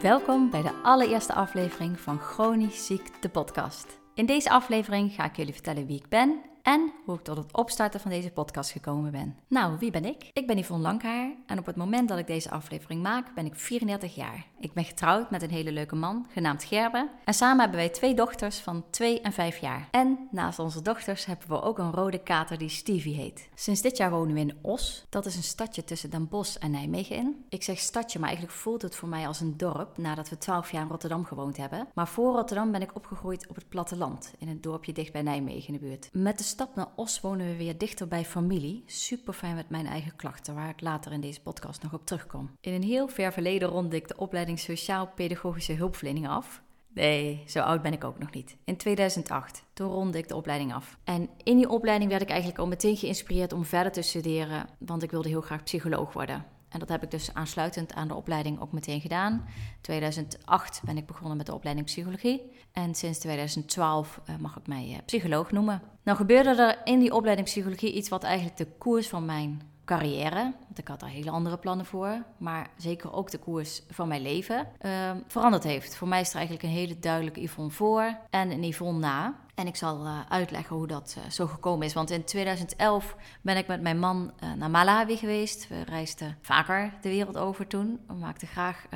Welkom bij de allereerste aflevering van Chronisch Ziek, de podcast. In deze aflevering ga ik jullie vertellen wie ik ben en hoe ik tot het opstarten van deze podcast gekomen ben. Nou, wie ben ik? Ik ben Yvonne Langhaar en op het moment dat ik deze aflevering maak ben ik 34 jaar. Ik ben getrouwd met een hele leuke man, genaamd Gerben. En samen hebben wij twee dochters van 2 en 5 jaar. En naast onze dochters hebben we ook een rode kater die Stevie heet. Sinds dit jaar wonen we in Os. Dat is een stadje tussen Den Bosch en Nijmegen in. Ik zeg stadje, maar eigenlijk voelt het voor mij als een dorp nadat we 12 jaar in Rotterdam gewoond hebben. Maar voor Rotterdam ben ik opgegroeid op het platteland, in een dorpje dicht bij Nijmegen in de buurt. Met de stap naar Os wonen we weer dichter bij familie. Super fijn met mijn eigen klachten, waar ik later in deze podcast nog op terugkom. In een heel ver verleden ronde ik de opleiding Sociaal-Pedagogische Hulpverlening af. Nee, zo oud ben ik ook nog niet. In 2008, toen ronde ik de opleiding af. En in die opleiding werd ik eigenlijk al meteen geïnspireerd om verder te studeren, want ik wilde heel graag psycholoog worden. En dat heb ik dus aansluitend aan de opleiding ook meteen gedaan. 2008 ben ik begonnen met de opleiding psychologie. En sinds 2012 uh, mag ik mij uh, psycholoog noemen. Nou gebeurde er in die opleiding psychologie iets wat eigenlijk de koers van mijn carrière, want ik had daar hele andere plannen voor, maar zeker ook de koers van mijn leven, uh, veranderd heeft. Voor mij is er eigenlijk een hele duidelijke Yvonne voor en een Yvonne na. En ik zal uh, uitleggen hoe dat uh, zo gekomen is. Want in 2011 ben ik met mijn man uh, naar Malawi geweest. We reisden vaker de wereld over toen. We maakten graag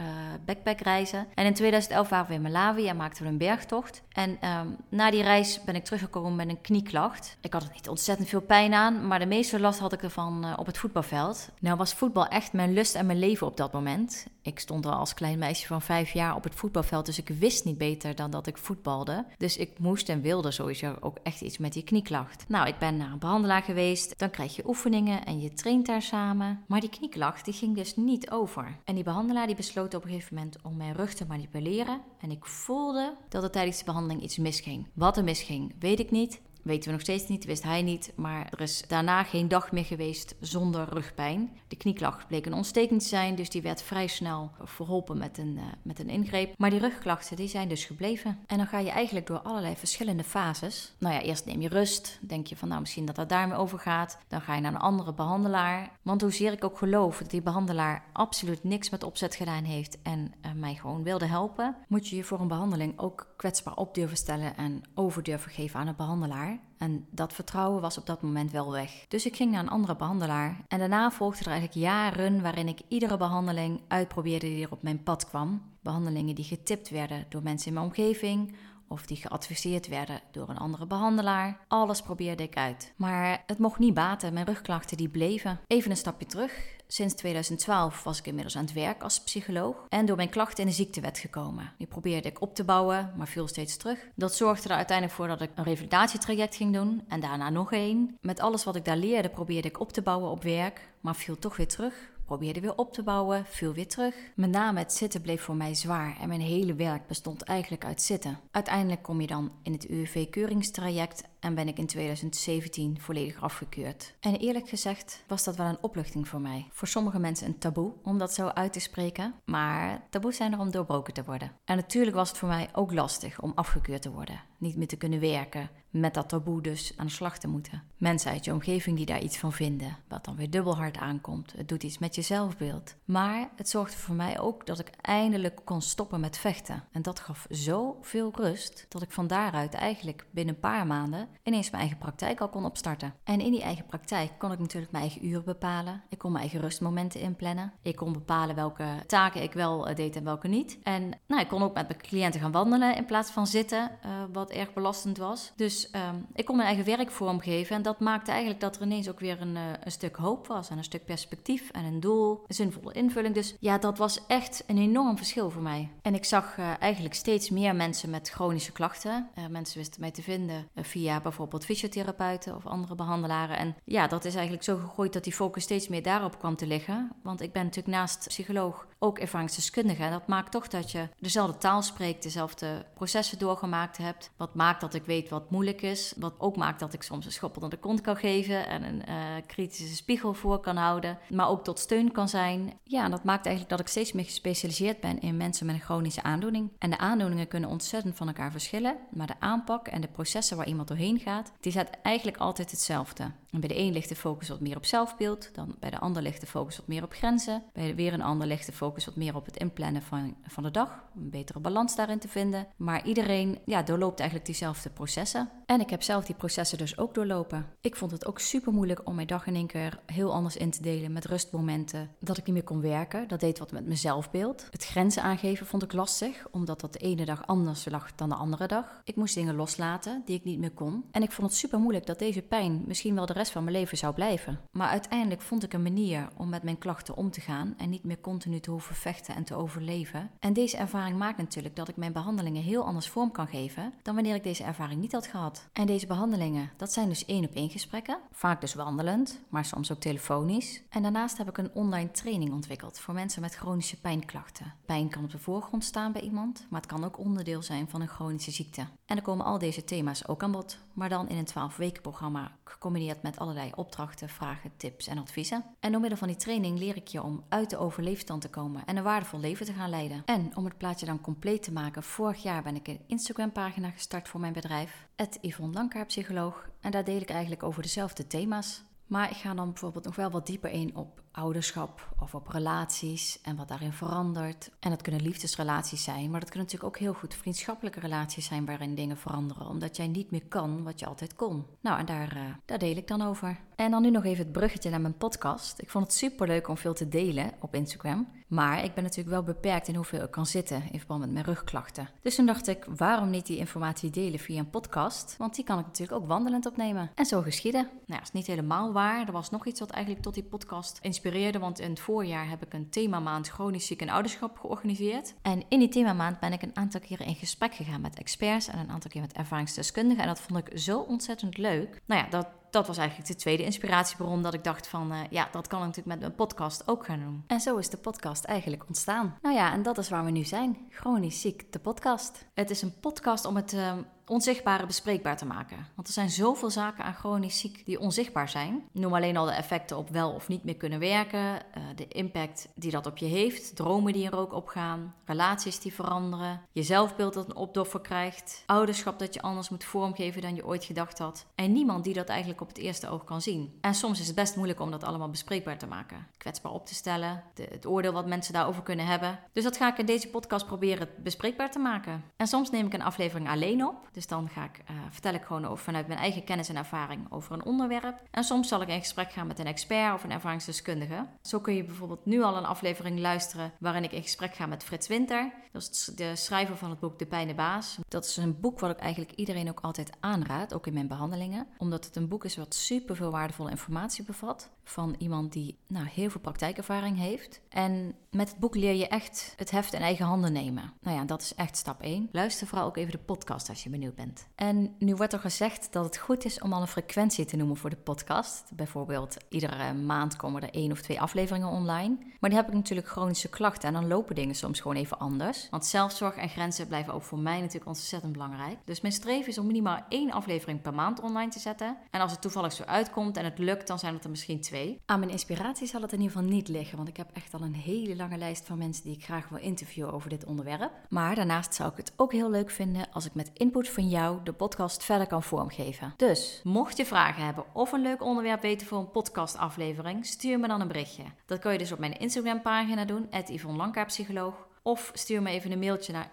backpackreizen. En in 2011 waren we in Malawi en maakten we een bergtocht. En um, na die reis ben ik teruggekomen met een knieklacht. Ik had er niet ontzettend veel pijn aan, maar de meeste last had ik ervan op het voetbalveld. Nou was voetbal echt mijn lust en mijn leven op dat moment. Ik stond al als klein meisje van vijf jaar op het voetbalveld, dus ik wist niet beter dan dat ik voetbalde. Dus ik moest en wilde sowieso ook echt iets met die knieklacht. Nou, ik ben naar een behandelaar geweest, dan krijg je oefeningen en je traint daar samen. Maar die knieklacht die ging dus niet over. En die behandelaar die besloot op een gegeven moment om mijn rug te manipuleren. En ik voelde dat er tijdens de behandeling iets misging. Wat er misging, weet ik niet. Weten we nog steeds niet, wist hij niet. Maar er is daarna geen dag meer geweest zonder rugpijn. De knieklacht bleek een ontsteking te zijn, dus die werd vrij snel verholpen met een, uh, met een ingreep. Maar die rugklachten die zijn dus gebleven. En dan ga je eigenlijk door allerlei verschillende fases. Nou ja, eerst neem je rust. Denk je van nou misschien dat dat daarmee over gaat. Dan ga je naar een andere behandelaar. Want hoezeer ik ook geloof dat die behandelaar absoluut niks met opzet gedaan heeft en uh, mij gewoon wilde helpen, moet je je voor een behandeling ook kwetsbaar op durven stellen en over durven geven aan een behandelaar. En dat vertrouwen was op dat moment wel weg. Dus ik ging naar een andere behandelaar. En daarna volgden er eigenlijk jaren waarin ik iedere behandeling uitprobeerde die er op mijn pad kwam. Behandelingen die getipt werden door mensen in mijn omgeving of die geadviseerd werden door een andere behandelaar. Alles probeerde ik uit. Maar het mocht niet baten, mijn rugklachten die bleven. Even een stapje terug. Sinds 2012 was ik inmiddels aan het werk als psycholoog en door mijn klachten in de ziektewet gekomen. Die probeerde ik op te bouwen, maar viel steeds terug. Dat zorgde er uiteindelijk voor dat ik een revalidatietraject ging doen en daarna nog één. Met alles wat ik daar leerde probeerde ik op te bouwen op werk, maar viel toch weer terug probeerde weer op te bouwen, viel weer terug. Met name het zitten bleef voor mij zwaar en mijn hele werk bestond eigenlijk uit zitten. Uiteindelijk kom je dan in het UWV-keuringstraject en ben ik in 2017 volledig afgekeurd. En eerlijk gezegd was dat wel een opluchting voor mij. Voor sommige mensen een taboe om dat zo uit te spreken, maar taboes zijn er om doorbroken te worden. En natuurlijk was het voor mij ook lastig om afgekeurd te worden, niet meer te kunnen werken, met dat taboe dus aan de slag te moeten. Mensen uit je omgeving die daar iets van vinden, wat dan weer dubbel hard aankomt. Het doet iets met je zelfbeeld. Maar het zorgde voor mij ook dat ik eindelijk kon stoppen met vechten. En dat gaf zoveel rust dat ik van daaruit eigenlijk binnen een paar maanden ineens mijn eigen praktijk al kon opstarten. En in die eigen praktijk kon ik natuurlijk mijn eigen uren bepalen. Ik kon mijn eigen rustmomenten inplannen. Ik kon bepalen welke taken ik wel eh, deed en welke niet. En nou, ik kon ook met mijn cliënten gaan wandelen in plaats van zitten, uh, wat erg belastend was. Dus um, ik kon mijn eigen werk vormgeven. En dat maakte eigenlijk dat er ineens ook weer een, uh, een stuk hoop was. En een stuk perspectief en een doel. Een zinvolle invulling. Dus ja, dat was echt een enorm verschil voor mij. En ik zag eigenlijk steeds meer mensen met chronische klachten. mensen wisten mij te vinden via bijvoorbeeld fysiotherapeuten of andere behandelaren. En ja, dat is eigenlijk zo gegroeid dat die focus steeds meer daarop kwam te liggen. Want ik ben natuurlijk naast psycholoog ook ervaringsdeskundige. En dat maakt toch dat je dezelfde taal spreekt, dezelfde processen doorgemaakt hebt. Wat maakt dat ik weet wat moeilijk is. Wat ook maakt dat ik soms een schop onder de kont kan geven en een uh, kritische spiegel voor kan houden. Maar ook tot steun kan zijn. Ja, en dat maakt eigenlijk dat ik steeds meer gespecialiseerd ben in mensen met een chronische aandoening. En de aandoeningen kunnen ontzettend van elkaar verschillen. Maar de aanpak en de processen waar iemand doorheen gaat, die zijn eigenlijk altijd hetzelfde. bij de een ligt de focus wat meer op zelfbeeld, dan bij de ander ligt de focus wat meer op grenzen, bij weer een ander ligt de focus wat meer op het inplannen van, van de dag, een betere balans daarin te vinden. Maar iedereen ja, doorloopt eigenlijk diezelfde processen. En ik heb zelf die processen dus ook doorlopen. Ik vond het ook super moeilijk om mijn dag in één keer heel anders in te delen met rustmomenten, dat ik niet meer kon werken. Dat deed wat met mijn zelfbeeld. Het grenzen aangeven vond ik lastig, omdat dat de ene dag anders lag dan de andere dag. Ik moest dingen loslaten die ik niet meer kon. En ik vond het super moeilijk dat deze pijn misschien wel de rest van mijn leven zou blijven. Maar uiteindelijk vond ik een manier om met mijn klachten om te gaan en niet meer continu te hoeven vechten en te overleven. En deze ervaring maakt natuurlijk dat ik mijn behandelingen heel anders vorm kan geven dan wanneer ik deze ervaring niet had gehad. En deze behandelingen, dat zijn dus één op één gesprekken, vaak dus wandelend, maar soms ook telefonisch. En daarnaast heb ik een online training ontwikkeld voor mensen met chronische pijnklachten. Pijn kan op de voorgrond staan bij iemand, maar het kan ook onderdeel zijn van een chronische ziekte. En er komen al deze thema's ook aan bod, maar dan in een 12 weken programma gecombineerd met allerlei opdrachten, vragen, tips en adviezen. En door middel van die training leer ik je om uit de overleefstand te komen en een waardevol leven te gaan leiden. En om het plaatje dan compleet te maken, vorig jaar ben ik een Instagram pagina gestart voor mijn bedrijf, Yvonne Langkaar Psycholoog. En daar deel ik eigenlijk over dezelfde thema's. Maar ik ga dan bijvoorbeeld nog wel wat dieper in op ouderschap of op relaties en wat daarin verandert. En dat kunnen liefdesrelaties zijn, maar dat kunnen natuurlijk ook heel goed vriendschappelijke relaties zijn waarin dingen veranderen, omdat jij niet meer kan wat je altijd kon. Nou, en daar, uh, daar deel ik dan over. En dan nu nog even het bruggetje naar mijn podcast. Ik vond het super leuk om veel te delen op Instagram. Maar ik ben natuurlijk wel beperkt in hoeveel ik kan zitten in verband met mijn rugklachten. Dus toen dacht ik, waarom niet die informatie delen via een podcast? Want die kan ik natuurlijk ook wandelend opnemen. En zo geschieden. Nou, dat is niet helemaal waar. Er was nog iets wat eigenlijk tot die podcast inspireerde. Want in het voorjaar heb ik een themamaand chronisch ziek en ouderschap georganiseerd. En in die themamaand ben ik een aantal keren in gesprek gegaan met experts en een aantal keer met ervaringsdeskundigen. En dat vond ik zo ontzettend leuk. Nou ja, dat dat was eigenlijk de tweede inspiratiebron dat ik dacht van, uh, ja, dat kan ik natuurlijk met mijn podcast ook gaan doen. En zo is de podcast eigenlijk ontstaan. Nou ja, en dat is waar we nu zijn. Chronisch ziek, de podcast. Het is een podcast om het uh, onzichtbare bespreekbaar te maken. Want er zijn zoveel zaken aan chronisch ziek die onzichtbaar zijn. Noem alleen al de effecten op wel of niet meer kunnen werken, uh, de impact die dat op je heeft, dromen die er ook opgaan, relaties die veranderen, je zelfbeeld dat een opdoffer krijgt, ouderschap dat je anders moet vormgeven dan je ooit gedacht had. En niemand die dat eigenlijk op het eerste oog kan zien. En soms is het best moeilijk om dat allemaal bespreekbaar te maken, kwetsbaar op te stellen, de, het oordeel wat mensen daarover kunnen hebben. Dus dat ga ik in deze podcast proberen bespreekbaar te maken. En soms neem ik een aflevering alleen op. Dus dan ga ik, uh, vertel ik gewoon over, vanuit mijn eigen kennis en ervaring over een onderwerp. En soms zal ik in gesprek gaan met een expert of een ervaringsdeskundige. Zo kun je bijvoorbeeld nu al een aflevering luisteren waarin ik in gesprek ga met Frits Winter. Dat is de schrijver van het boek De Pijn de Baas. Dat is een boek wat ik eigenlijk iedereen ook altijd aanraad, ook in mijn behandelingen. Omdat het een boek is wat super veel waardevolle informatie bevat. Van iemand die nou, heel veel praktijkervaring heeft. En met het boek leer je echt het heft in eigen handen nemen. Nou ja, dat is echt stap 1. Luister vooral ook even de podcast als je benieuwd bent. En nu wordt er gezegd dat het goed is om al een frequentie te noemen voor de podcast. Bijvoorbeeld, iedere maand komen er één of twee afleveringen online. Maar die heb ik natuurlijk chronische klachten en dan lopen dingen soms gewoon even anders. Want zelfzorg en grenzen blijven ook voor mij natuurlijk ontzettend belangrijk. Dus mijn streven is om minimaal één aflevering per maand online te zetten. En als het toevallig zo uitkomt en het lukt, dan zijn het er misschien twee. Aan mijn inspiratie zal het in ieder geval niet liggen, want ik heb echt al een hele lijst van mensen die ik graag wil interviewen over dit onderwerp. Maar daarnaast zou ik het ook heel leuk vinden als ik met input van jou de podcast verder kan vormgeven. Dus, mocht je vragen hebben of een leuk onderwerp weten voor een podcastaflevering, stuur me dan een berichtje. Dat kan je dus op mijn Instagram pagina doen, Yvonne Psycholoog. Of stuur me even een mailtje naar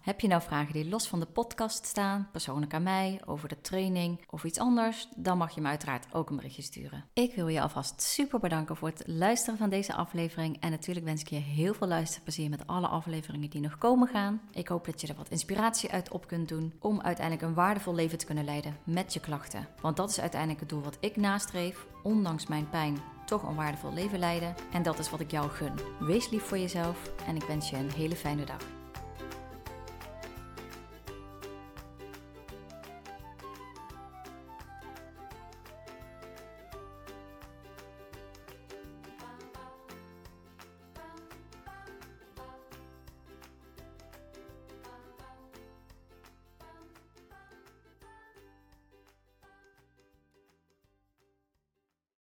Heb je nou vragen die los van de podcast staan, persoonlijk aan mij, over de training of iets anders, dan mag je me uiteraard ook een berichtje sturen. Ik wil je alvast super bedanken voor het luisteren van deze aflevering. En natuurlijk wens ik je heel veel luisterplezier met alle afleveringen die nog komen gaan. Ik hoop dat je er wat inspiratie uit op kunt doen om uiteindelijk een waardevol leven te kunnen leiden met je klachten. Want dat is uiteindelijk het doel wat ik nastreef, ondanks mijn pijn toch een waardevol leven leiden. En dat is wat ik jou gun. Wees lief voor jezelf en ik wens je een hele fijne dag.